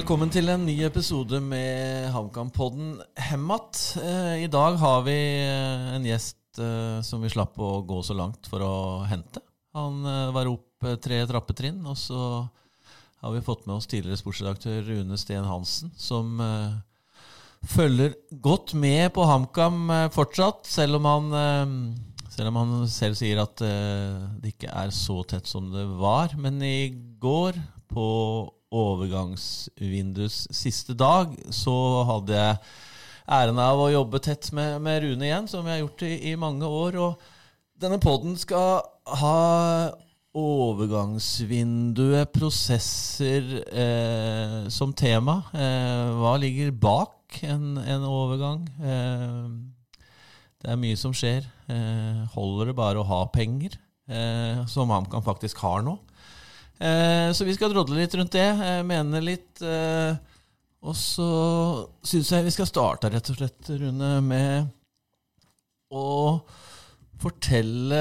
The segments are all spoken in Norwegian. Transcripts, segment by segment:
Velkommen til en ny episode med HamKam-podden Hemmat. Eh, I dag har vi eh, en gjest eh, som vi slapp å gå så langt for å hente. Han var opp tre trappetrinn, og så har vi fått med oss tidligere sportsredaktør Rune Steen Hansen, som følger godt med på HamKam fortsatt, selv om han selv om han selv sier at det ikke er så tett som det var. Men i går, på overgangsvindus siste dag, så hadde jeg æren av å jobbe tett med, med Rune igjen, som jeg har gjort i, i mange år. Og denne poden skal ha overgangsvinduet, prosesser eh, som tema. Eh, hva ligger bak en, en overgang? Eh, det er mye som skjer. Eh, holder det bare å ha penger, eh, som HamKam faktisk har nå? Eh, så vi skal drodle litt rundt det, eh, mene litt. Eh, og så syns jeg vi skal starte, rett og slett, Rune, med å fortelle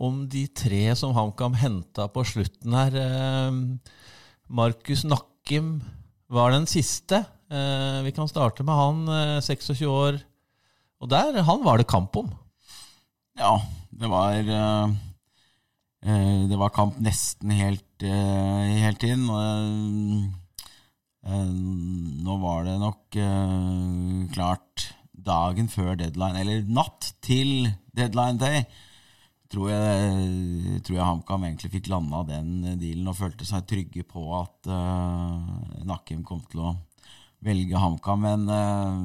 om de tre som HamKam henta på slutten her. Markus Nakkim var den siste. Vi kan starte med han, 26 år. Og der, han var det kamp om. Ja, det var det var kamp nesten helt, eh, helt inn. Eh, nå var det nok klart dagen før deadline, eller natt til deadline day, tror jeg, jeg HamKam egentlig fikk landa den dealen og følte seg trygge på at uh, Nakkim kom til å velge HamKam. Men uh,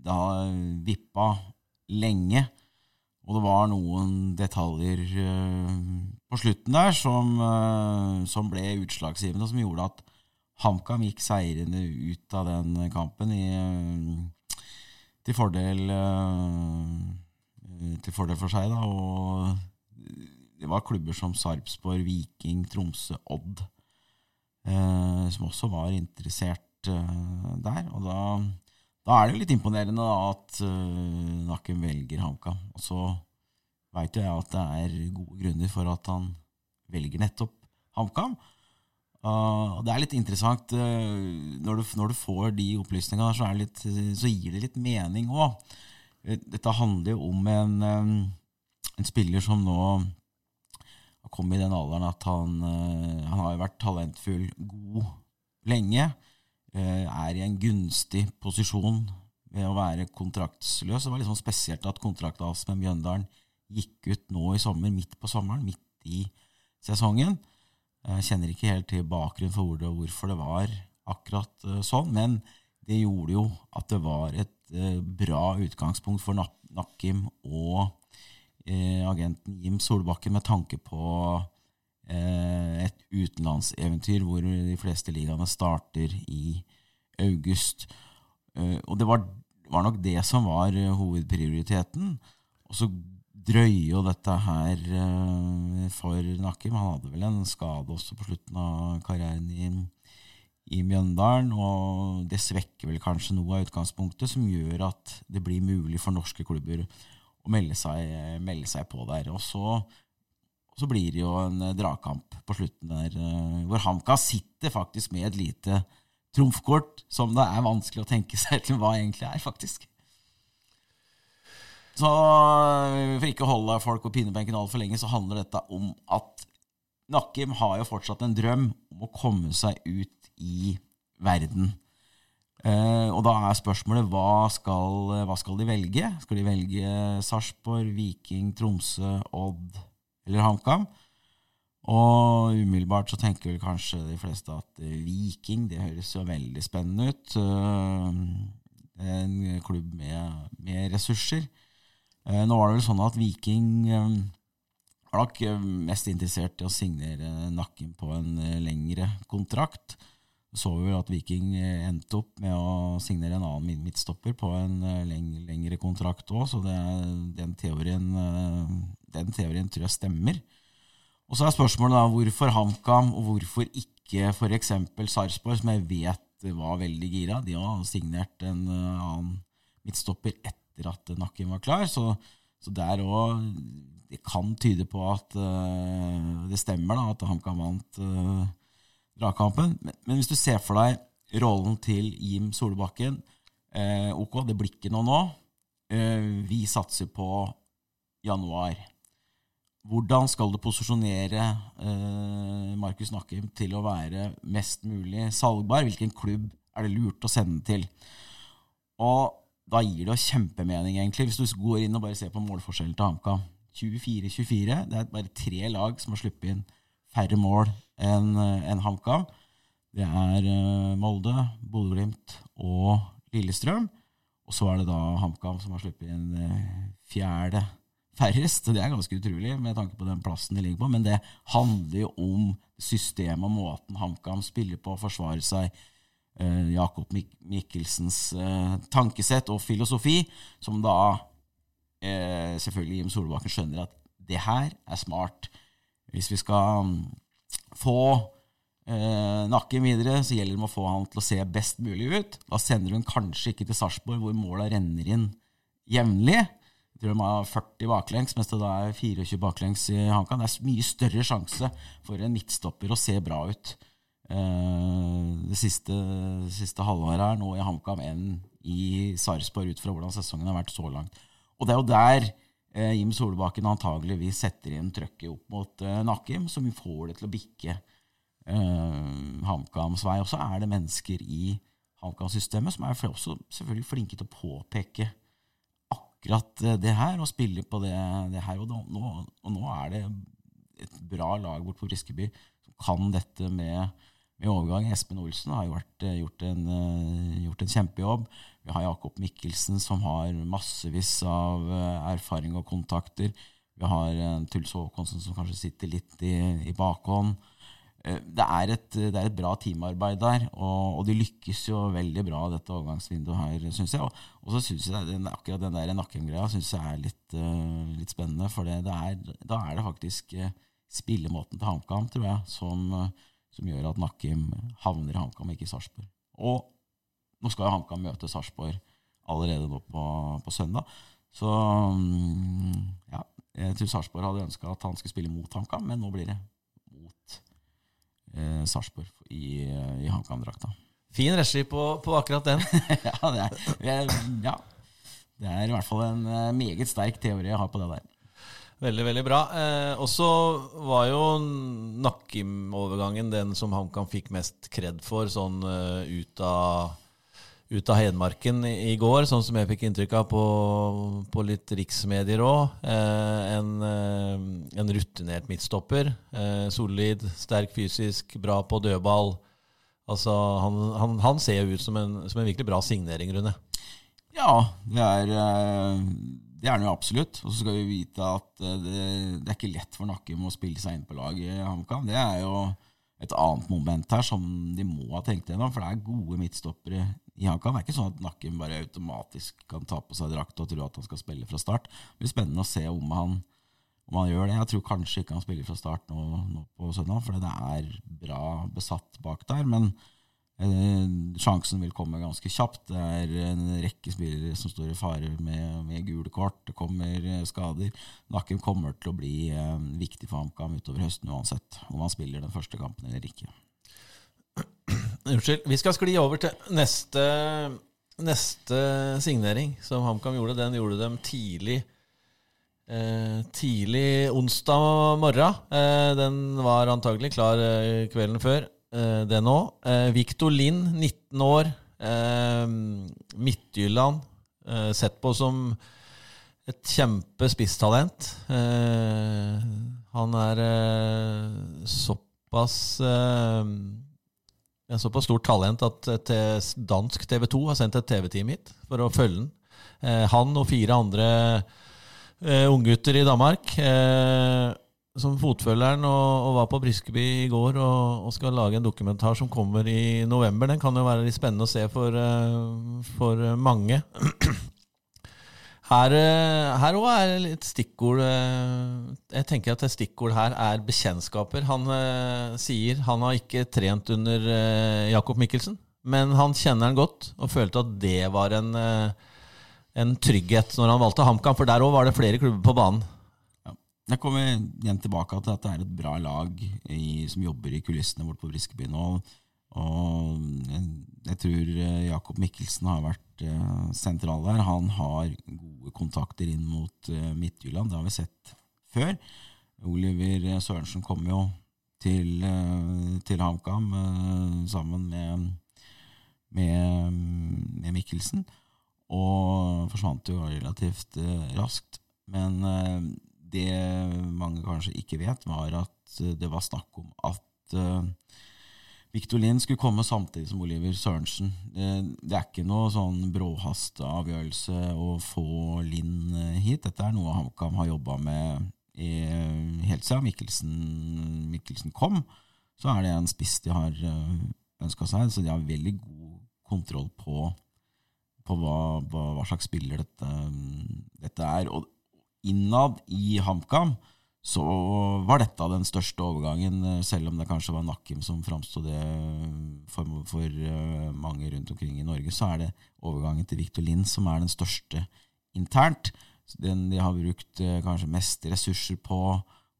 det har vippa lenge. Og det var noen detaljer uh, på slutten der som, uh, som, ble utslagsgivende, som gjorde at HamKam gikk seirende ut av den kampen i, uh, til, fordel, til fordel for seg. Da. Og det var klubber som Sarpsborg, Viking, Tromsø, Odd som også var interessert der. Og da da er det jo litt imponerende at uh, Nakken velger HamKam. Og så veit jo jeg at det er gode grunner for at han velger nettopp HamKam. Uh, det er litt interessant uh, når, du, når, du, får de opplysningene, så, litt, så gir det litt mening òg. Dette handler jo om en, um, en, spiller som nå har kommet i den alderen at han, uh, han har vært talentfull, god lenge. Eh, er i en gunstig posisjon ved å være kontraktsløs. Det var sånn spesielt at kontrakten med Mjøndalen gikk ut nå i sommer, midt på sommeren, midt i sesongen. Jeg kjenner ikke helt til bakgrunnen for hvor det, hvorfor det var akkurat eh, sånn, men det gjorde jo at det var et eh, bra utgangspunkt for Nakim og agenten Jim Solbakken med tanke på et utenlandseventyr hvor de fleste ligaene starter i august. Eh, og det var, var nok det som var eh, hovedprioriteten. Og så drøyer jo dette her for Nakim. Han hadde vel en skade også på slutten av karrieren i, i Mjøndalen. Og det svekker vel kanskje noe av utgangspunktet, som gjør at det blir mulig for norske klubber å melde seg, melde seg på der. Og så så blir det jo en eh, dragkamp på slutten der, eh, hvor Hamka sitter faktisk med et lite trumfkort som det er vanskelig å tenke seg til hva egentlig er, faktisk. Så eh, for ikke å holde folk på pinebenken altfor lenge, så handler dette om at Nakkim har jo fortsatt en drøm om å komme seg ut i verden. Uh, og da er spørsmålet hva skal, hva skal de velge? Skal de velge Sarpsborg, Viking, Tromsø, Odd eller HamKam. Og umiddelbart så tenker vel kanskje de fleste at eh, Viking det høres jo veldig spennende ut. Eh, en klubb med, med ressurser. Eh, nå var det vel sånn at Viking var nok mest interessert i å signere Nakken på en lengre kontrakt. Så vi at Viking endte opp med å signere en annen midtstopper på en lengre kontrakt òg, så det, den teorien den teorien tror jeg stemmer. Og så er spørsmålet da hvorfor HamKam, og hvorfor ikke f.eks. Sarpsborg, som jeg vet var veldig gira. De har signert en eh, annen midtstopper etter at Nakken var klar. Så, så der òg Det kan tyde på at det stemmer, da, at HamKam vant dragkampen. Men, men hvis du ser for deg rollen til Jim Solbakken eh, Ok, det blir ikke noe nå. Eh, vi satser på januar. Hvordan skal du posisjonere eh, Markus Nakkim til å være mest mulig salgbar? Hvilken klubb er det lurt å sende til? Og da gir det jo kjempemening, egentlig, hvis du går inn og bare ser på målforskjellen til HamKam. 24-24. Det er bare tre lag som har sluppet inn færre mål enn en HamKam. Det er uh, Molde, Bodø-Glimt og Lillestrøm. Og så er det da HamKam som har sluppet inn uh, fjerde færrest. Det er ganske utrolig med tanke på den plassen de ligger på, men det handler jo om systemet og måten HamKam spiller på, å forsvare seg Eh, Jakob Mik Mikkelsens eh, tankesett og filosofi, som da eh, selvfølgelig Jim Solbakken skjønner at det her er smart. Hvis vi skal um, få eh, Nakken videre, så gjelder det å få han til å se best mulig ut. Da sender hun kanskje ikke til Sarpsborg, hvor måla renner inn jevnlig. Jeg tror de har 40 baklengs, mens det da er 24 baklengs i HamKam. Det er mye større sjanse for en midtstopper å se bra ut Eh, det siste, siste halvåret her nå i HamKam enn i Sarpsborg, ut fra hvordan sesongen har vært så langt. Og det er jo der Jim Solbakken antageligvis setter inn trøkket opp mot eh, Nakkim, som får det til å bikke eh, HamKams vei. Og så er det mennesker i HamKam-systemet som er også selvfølgelig flinke til å påpeke akkurat eh, det her, og spille på det, det her. Og nå, og nå, er det et bra lag bort på Briskeby som kan dette med med overgang. Espen Olsen har vært, eh, gjort, en, eh, gjort, en, kjempejobb. Vi har Jakob Mikkelsen, som har massevis av eh, erfaring og kontakter. Vi har Truls Håkonsen, som kanskje sitter litt i, i bakhånd. Det er, et, det er, et, bra teamarbeid der, og, og, de lykkes jo veldig bra dette overgangsvinduet her, syns jeg. Og, og så syns jeg den, akkurat den der jeg er litt, litt spennende. For det, det er, da er det faktisk spillemåten til HamKam, tror jeg, som som gjør at Nakkim havner i HamKam, ikke i Sarpsborg. Og nå skal jo HamKam møte Sarpsborg allerede nå på, på, søndag. Så mm, ja, jeg tror Sarpsborg hadde ønska at han skulle spille mot HamKam, men nå blir det mot eh, Sarpsborg i, i HamKam-drakta. Fin regi på, på, akkurat den. ja, det er, ja, det er i hvert fall en eh, meget sterk teori jeg har på det der. Veldig, veldig bra. Eh, og så var jo Nakkim-overgangen den som HamKam fikk mest kred for, sånn uh, ut, av, ut, av, Hedmarken i, i, går, sånn som jeg fikk inntrykk av på, på litt riksmedier òg. Eh, en, eh, en, rutinert midtstopper. Eh, solid, sterk fysisk, bra på dødball. Altså, han, han, han ser jo ut som en, som en virkelig bra signering, Rune. Ja, det er uh det er han jo absolutt. Og så skal vi vite at eh, det, det er ikke lett for Nakkim å spille seg inn på lag i HamKam. Det er jo et annet moment her som de må ha tenkt gjennom, for det er gode midtstoppere i HamKam. Det er ikke sånn at Nakkim bare automatisk kan ta på seg drakt og tro at han skal spille fra start. Det blir spennende å se om han, om han gjør det. Jeg tror kanskje ikke han spiller fra start nå, nå på søndag, for det er bra besatt bak der. men sjansen vil komme ganske kjapt. Det er en rekke spillere som står i fare med, med gule kort. Det kommer eh, skader. Nakken kommer til å bli eh, viktig for HamKam utover høsten uansett, om han spiller den første kampen eller ikke. Unnskyld. Vi skal skli over til neste, neste signering som HamKam gjorde. Den gjorde dem tidlig. Eh, tidlig onsdag morgen. Eh, den var antagelig klar eh, kvelden før. Eh, det nå. Eh, Victor Lind, 19 år. Eh, Midtjylland. Sett på som et kjempe spisstalent. Han er såpass en såpass stort talent at dansk TV 2 har sendt et TV-team hit for å følge den. Han og fire andre unggutter i Danmark som fotfølgeren og, og, var på Briskeby i går og, og, skal lage en dokumentar som kommer i november. Den kan jo være litt spennende å se for, uh, for mange. Her òg uh, er et stikkord uh, Jeg tenker at et stikkord her er bekjentskaper. Han sier han har ikke trent under Jakob Mikkelsen, men han kjenner han godt og følte at det var en, en trygghet når han valgte HamKam, for der òg var det flere klubber på banen. Jeg kommer igjen tilbake til at det er et bra lag i, som jobber i kulissene borte på Briskeby nå. Og jeg, tror eh, Jakob Mikkelsen har vært uh, sentral der. Han har gode kontakter inn mot uh, Midtjylland. Det har vi sett før. Oliver Sørensen kom jo til, til HamKam sammen med, med, med, Mikkelsen. Og forsvant jo relativt raskt. Men det mange kanskje ikke vet, var at det var snakk om at Victor Lind skulle komme samtidig som Oliver Sørensen. Det, det er ikke noe sånn bråhasteavgjørelse å få Lind eh, hit. Dette er noe HamKam har jobba med i, helt siden Mikkelsen, Mikkelsen, kom. Så er det en spiss de har eh, ønska seg, så de har veldig god kontroll på, på hva, hva, hva, slags spiller dette, dette er. Og innad i HamKam så var dette den største overgangen, eh, selv om det kanskje var Nakim som framsto det for, for, eh, mange rundt omkring i Norge, så er det overgangen til Victor Lind som er den største internt. Den de har brukt eh, kanskje mest ressurser på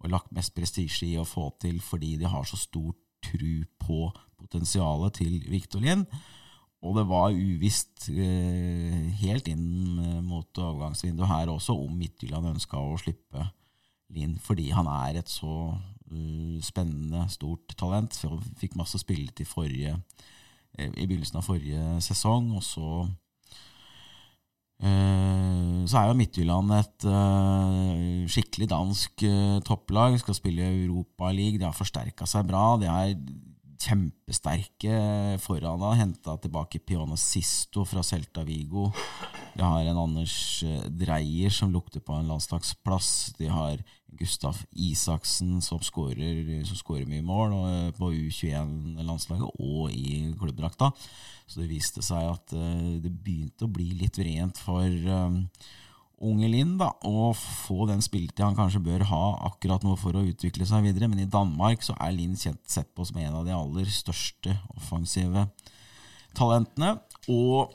og lagt mest prestisje i å få til fordi de har så stor tru på potensialet til Victor Lind. Og det var uvisst helt inn mot overgangsvinduet her også om Midtjylland ønska å slippe Linn fordi han er et så uh, spennende, stort talent. Fikk masse spilletid forrige, uh, i begynnelsen av forrige sesong, og så så er jo Midtjylland et skikkelig dansk topplag. Skal spille i Europaligaen. De har forsterka seg bra. De er kjempesterke foran. Har henta tilbake Pione Sisto fra Celta Vigo. De har en Anders Dreyer som lukter på en landslagsplass. De har Gustav Isaksen, som skårer, som skårer mye mål eh, på U21-landslaget og i klubbdrakta. Så det viste seg at eh, det begynte å bli litt vrient for unge Linn da, å få den spilletida han kanskje bør ha akkurat nå for å utvikle seg videre. Men i Danmark så er Linn kjent, sett på som en av de aller største offensive talentene. Og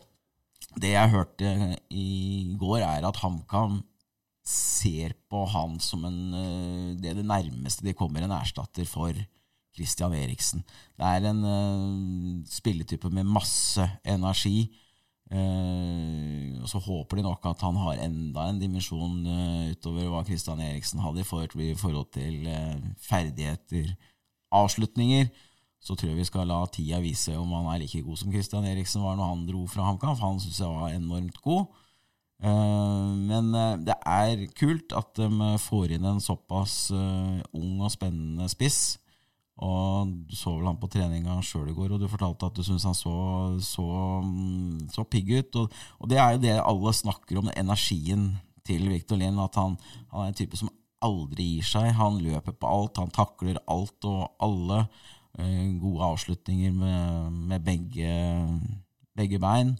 det jeg hørte i går, er at HamKam ser på han som en, eh, det, det nærmeste de kommer en erstatter for Christian Eriksen. Det er en uh, spilletype med masse energi. Uh, og så håper de nok at han har enda en dimensjon uh, utover hva Kristian Eriksen hadde i forhold, til ferdigheter, avslutninger. Så tror jeg vi skal la tida vise om han er like god som Kristian Eriksen var når han dro fra HamKam. For han syns jeg var enormt god. Men det er kult at de får inn en såpass ung og spennende spiss. Og Du så vel han på treninga sjøl i går, og du fortalte at du syntes han så, så, mm, så pigg ut. Og, og, det er jo det alle snakker om, energien til Victor Lind. At han, han, er en type som aldri gir seg. Han løper på alt, han takler alt og alle. gode avslutninger med, med begge, begge bein.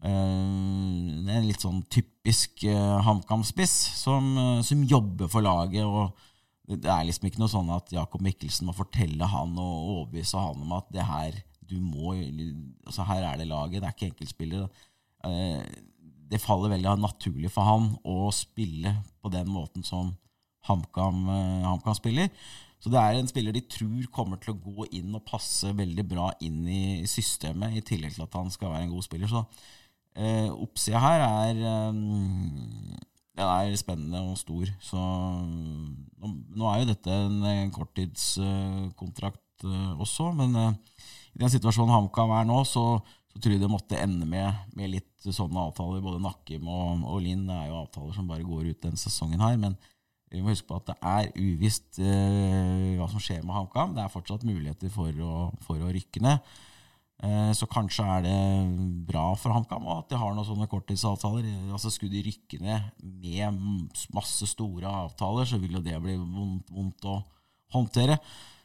Uh, en litt sånn typisk uh, HamKam-spiss som, uh, som, jobber for laget. og Det er liksom ikke noe sånn at Jakob Mikkelsen må fortelle han og overbevise han om at det her du må, altså her er det laget, det er ikke enkeltspillere. Uh, det faller veldig naturlig for han å spille på den måten som HamKam, HamKam spiller. Så det er en spiller de tror kommer til å gå inn og passe veldig bra inn i systemet, i tillegg til at han skal være en god spiller. Så eh, oppsida her er Den er spennende og stor. Så nå, nå er jo dette en, en korttidskontrakt uh, også, men i den situasjonen HamKam er nå, så, så, tror jeg det måtte ende med, med litt sånne avtaler. Både Nakkim og, og Linn er jo avtaler som bare går ut den sesongen her. men vi må huske på at det er uvisst eh, hva som skjer med HamKam. Det er fortsatt muligheter for å, for å rykke ned. Eh, så kanskje er det bra for HamKam at de har noen sånne korttidsavtaler. Altså Skulle de rykke ned med masse store avtaler, så vil jo det bli vondt, vondt å håndtere.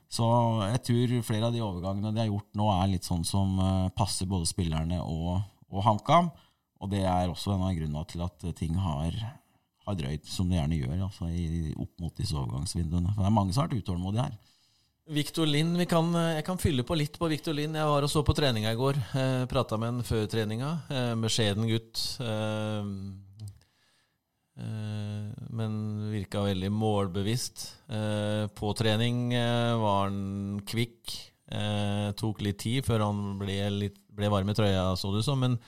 Så jeg tror flere av de overgangene de har gjort nå, er litt sånn som eh, passer både spillerne og, og HamKam. Og det er også en av grunnene til at ting har, har drøyd, som det gjerne gjør, altså i, opp mot disse overgangsvinduene. For det er mange som har vært utålmodige her. Victor Lind, kan, jeg kan fylle på litt på Victor Lind. Jeg var og så på treninga i går. Eh, Prata med han før treninga. Eh, beskjeden gutt. Eh, eh, men virka veldig målbevisst. Eh, på trening eh, var han kvikk. Eh, tok litt tid før han ble, litt, ble varm i trøya, så ut som. Men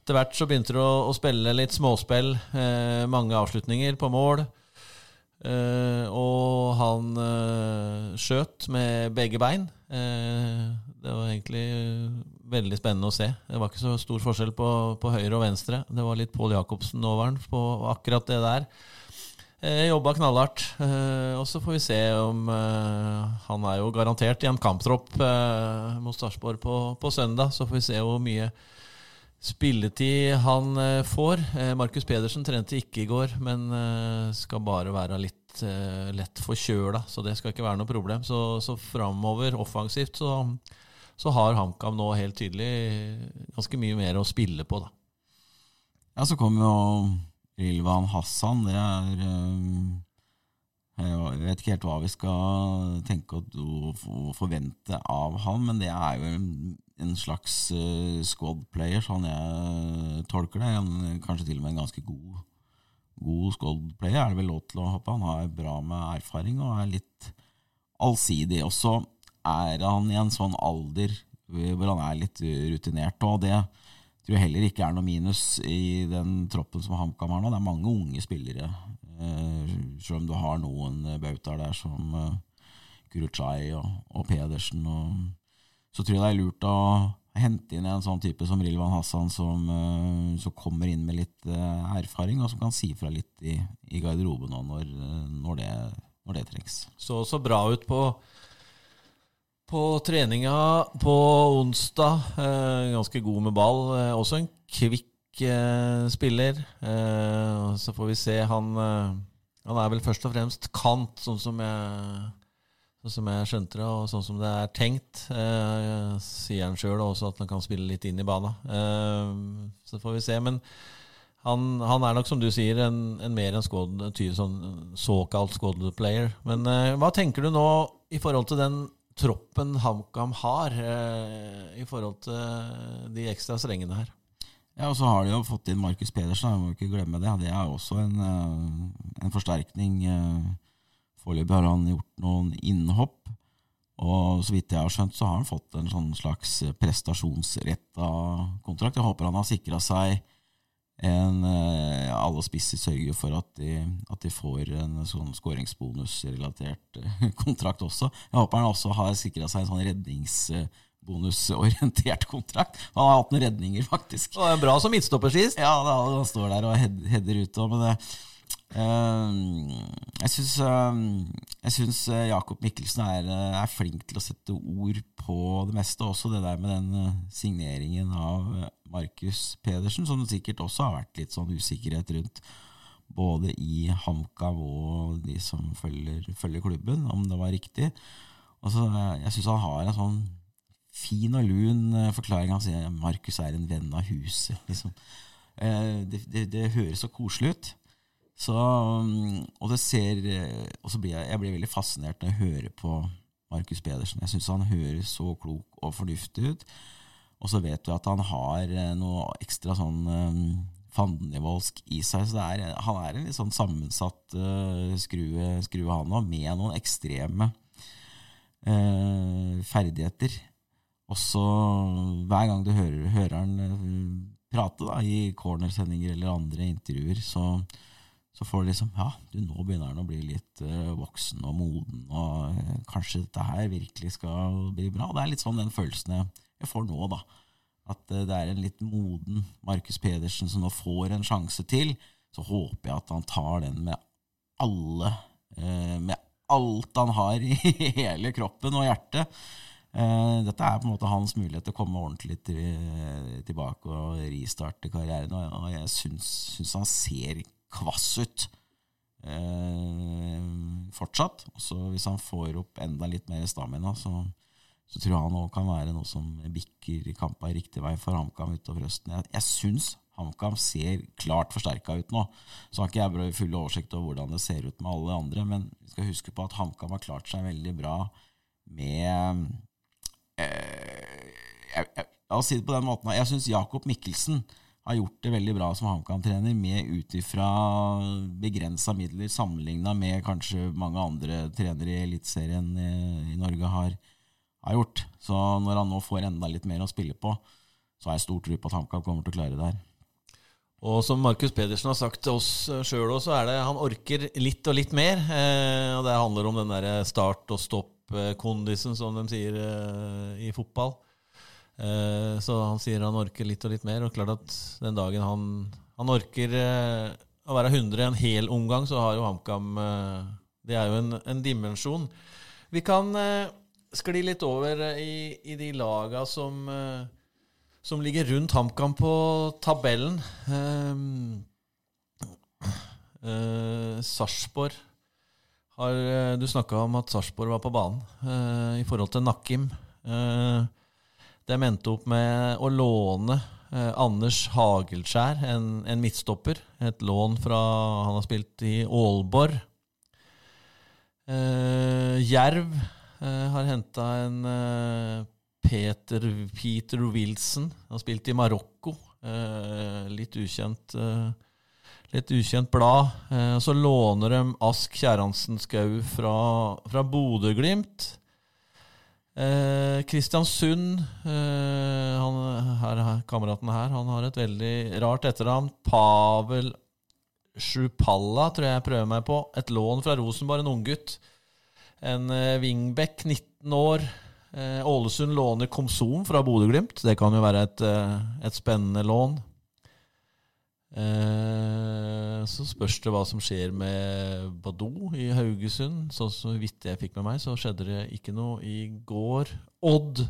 etter hvert så begynte det å, å spille litt småspill. Eh, mange avslutninger på mål. Eh, og han eh, skjøt med begge bein. Eh, det var egentlig veldig spennende å se. Det var ikke så stor forskjell på, på høyre og venstre. Det var litt Pål Jacobsen over på akkurat det der. Eh, jobba knallhardt. Og så får vi se om Han er jo garantert i en kamptropp eh, mot Sarpsborg på, på, søndag. Så får vi se hvor mye spilletid han eh, får. Eh, Markus Pedersen trente ikke i går, men eh, skal bare være litt lett forkjøla, så det skal ikke være noe problem. Så, så framover offensivt så, så har HamKam nå helt tydelig ganske mye mer å spille på, da. Ja, så kommer jo Rilvan Hassan. Det er Jeg vet ikke helt hva vi skal tenke og forvente av han, men det er jo en slags uh, squad player, sånn jeg tolker det. En, kanskje til og med en ganske god, god squad player, er det vel lov til å håpe. Han har bra med erfaring og er litt allsidig. Og så er han i en sånn alder hvor han er litt rutinert. Og det tror jeg heller ikke er noe minus i den troppen som HamKam har nå. Det er mange unge spillere, uh, selv om du har noen bautaer der som uh, Kuruchai og, og Pedersen. og så tror jeg det er lurt å hente inn en sånn type som Rilvan Hassan, som, uh, som kommer inn med litt uh, erfaring, og som kan si fra litt i, i garderoben når, når, det, når, det, trengs. Så så bra ut på, på treninga på onsdag. Eh, ganske god med ball. også en kvikk spiller. så får vi se. Han, han er vel først og fremst kant, sånn som jeg Sånn som jeg skjønte det, og sånn som det er tenkt, eh, sier han sjøl også at han kan spille litt inn i banen. Eh, så får vi se. Men han, han, er nok, som du sier, en, en mer en squad, sånn såkalt squad player. Men eh, hva tenker du nå i forhold til den troppen HamKam har, eh, i forhold til de ekstra strengene her? Ja, og så har de jo fått inn Markus Pedersen, jeg må ikke glemme det. Det er også en, eh, en forsterkning. Foreløpig har han gjort noen innhopp. Og så vidt jeg har skjønt, så har han fått en sånn slags prestasjonsretta kontrakt. Jeg håper han har sikra seg en eh, Alle spisser sørger for at de, at de får en sånn skåringsbonusrelatert eh, kontrakt også. Jeg håper han også har sikra seg en sånn redningsbonusorientert kontrakt. Han har hatt noen redninger, faktisk. Det er bra som midtstopper sist. Ja, han står der og header ut. Men det, jeg syns, eh, jeg syns eh, Jakob Mikkelsen er, er, flink til å sette ord på det meste. Også det der med den signeringen av Markus Pedersen, som det sikkert også har vært litt sånn usikkerhet rundt. Både i HamKam og de som følger, følger, klubben, om det var riktig. Altså, jeg syns han har en sånn fin og lun forklaring. Han sier Markus er en venn av huset. Liksom. Det, det, det høres så koselig ut. Så, um, og det ser Og så blir jeg, jeg blir veldig fascinert når jeg hører på Markus Pedersen. Jeg syns han høres så klok og fornuftig ut. Og så vet du at han har eh, noe ekstra sånn um, fandenivoldsk i seg. Så er, han er en litt sånn sammensatt skrue, skrue, han òg, med noen ekstreme uh, ferdigheter. Og så hver gang du hører, hører han prate da, i cornersendinger eller andre intervjuer, så så får du liksom Ja, du, nå begynner han å bli litt uh, voksen og moden, og uh, kanskje dette her virkelig skal bli bra. Det er litt sånn den følelsen jeg får nå, da. At uh, det er en litt moden Markus Pedersen som nå får en sjanse til. Så håper jeg at han tar den med alle Med alt han har i hele kroppen og hjertet. dette er på en måte hans mulighet til å komme ordentlig til, tilbake og ristarte karrieren. Og, jeg syns, syns han ser kvass ut eh, fortsatt. Så hvis han får opp enda litt mer stamina, så, så tror jeg han òg kan være noe som bikker kampa riktig vei for HamKam utover høsten. Jeg, jeg syns HamKam ser klart forsterka ut nå. Så har ikke jeg full oversikt over hvordan det ser ut med alle andre, men vi skal huske på at HamKam har klart seg veldig bra med eh, jeg, jeg, La oss si det på den måten. Jeg syns Jakob Mikkelsen har gjort det veldig bra som HamKam-trener, med ut ifra begrensa midler sammenligna med kanskje mange andre trenere i Eliteserien i, i Norge har, har, gjort. Så når han nå får enda litt mer å spille på, så har jeg stor tro på at HamKam kommer til å klare det her. Og som Markus Pedersen har sagt til oss sjøl òg, så er det han orker litt og litt mer. Eh, og det handler om den der start og stopp-kondisen, som de sier eh, i fotball. Eh, så han sier han orker litt og litt mer. Og klart at den dagen han, han orker eh, å være 100 en hel omgang, så har jo HamKam eh, Det er jo en, en dimensjon. Vi kan skli litt over i, i de laga som som ligger rundt HamKam på tabellen. Sarpsborg har Du snakka om at Sarpsborg var på banen i forhold til Nakkim. Uh, de endte opp med å låne Anders Hagelskjær, en, en, midtstopper. Et lån fra Han har spilt i Aalborg. Jerv har henta en Peter, Peter Wilson. Han har spilt i Marokko. Eh, litt ukjent eh, litt ukjent blad. Eh, så låner de Ask Kjerransen Skau fra, fra Bodø-Glimt. Eh, Kristiansund, eh, han, kameraten her, han har et veldig rart etternavn. Pavel Sjupalla, tror jeg jeg prøver meg på. Et lån fra Rosenborg, en unggutt. En eh, wingback, 19 år. Eh, Ålesund låner Komsom fra Bodø-Glimt. Det kan jo være et, eh, et spennende lån. Eh, så spørs det hva som skjer med Badou i Haugesund. Så, så vidt jeg fikk med meg, så skjedde det ikke noe i går. Odd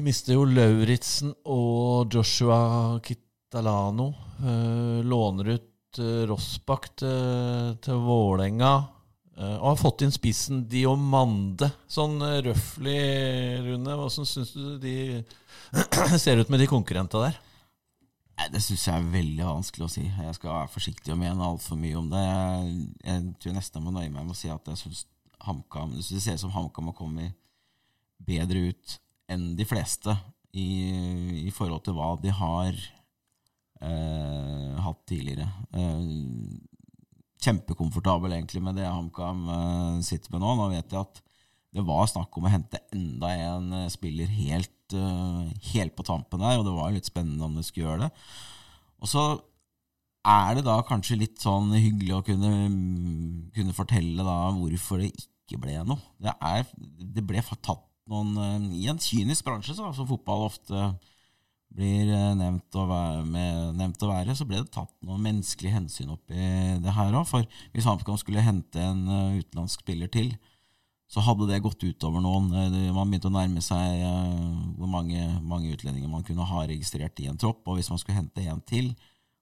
mister jo Lauritzen og Joshua Kitalano. låner ut Rossbakk til, til Vålerenga. Uh, og har fått inn spissen Diomande. Sånn røfflig, røftlig, Rune, hvordan syns du de ser ut med de konkurrentene der? Nei, Det syns jeg er veldig vanskelig å si. Jeg skal være forsiktig og mene altfor mye om det. Jeg, tror nesten jeg må nøye meg med å si at jeg syns Det ser ut som HamKam har kommet bedre ut enn de fleste i, i forhold til hva de har eh, hatt tidligere. Eh, kjempekomfortabel egentlig med det HamKam eh, sitter med nå. Nå vet jeg at det var snakk om å hente enda en uh, spiller helt, uh, helt, på tampen der, og det var litt spennende om du skulle gjøre det. Og så er det da kanskje litt sånn hyggelig å kunne, kunne fortelle da hvorfor det ikke ble noe. Det, er, det ble tatt noen I en kynisk bransje, så, som fotball ofte blir eh, nevnt å, være, med, nevnt å være, så ble det tatt noen menneskelige hensyn oppi det her òg. For hvis HamKam skulle hente en utenlandsk spiller til, så hadde det gått utover noen. Uh, man begynte å nærme seg uh, hvor mange, mange, utlendinger man kunne ha registrert i en tropp. Og hvis man skulle hente en til,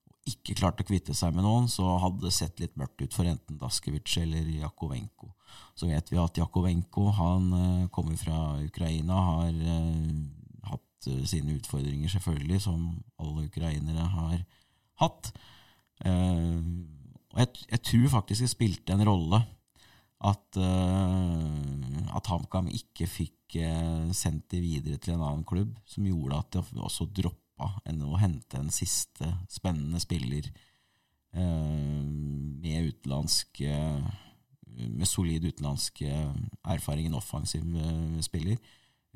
og ikke klarte å kvitte seg med noen, så hadde det sett litt mørkt ut for enten Daskevic eller Jakovenko. Så vet vi at Jakovenko han kommer fra Ukraina, har hatt sine utfordringer, selvfølgelig, som alle ukrainere har hatt. Eh, og jeg, jeg, tror faktisk det spilte en rolle at, uh, at HamKam ikke fikk uh, sendt de videre til en annen klubb, som gjorde at de også droppa å hente en siste spennende spiller uh, med utenlandsk med solid utenlandsk erfaring, en offensiv spiller.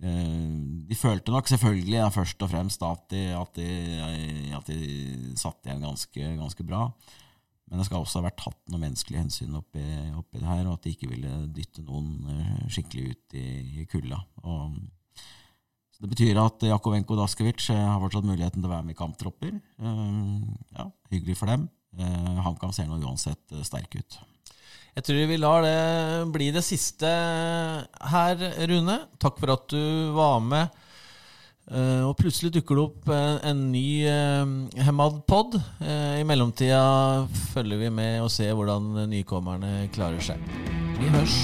De følte nok selvfølgelig ja, først og fremst at de, at de, at de satt igjen ganske, ganske, bra. Men det skal også ha vært tatt noe menneskelig hensyn oppi, oppi det her, og at de ikke ville dytte noen eh, skikkelig ut i, i kulda. Det betyr at Jakovenko Daskevic eh, har fortsatt muligheten til å være med i kamptropper. Ja, hyggelig for dem. HamKam ser nå uansett sterk ut. Jeg tror vi lar det bli det siste her, Rune. Takk for at du var med. Uh, og plutselig dukker det opp en, en ny uh, Hemad-pod. Uh, I mellomtida følger vi med og ser hvordan nykommerne klarer seg. Vi hørs.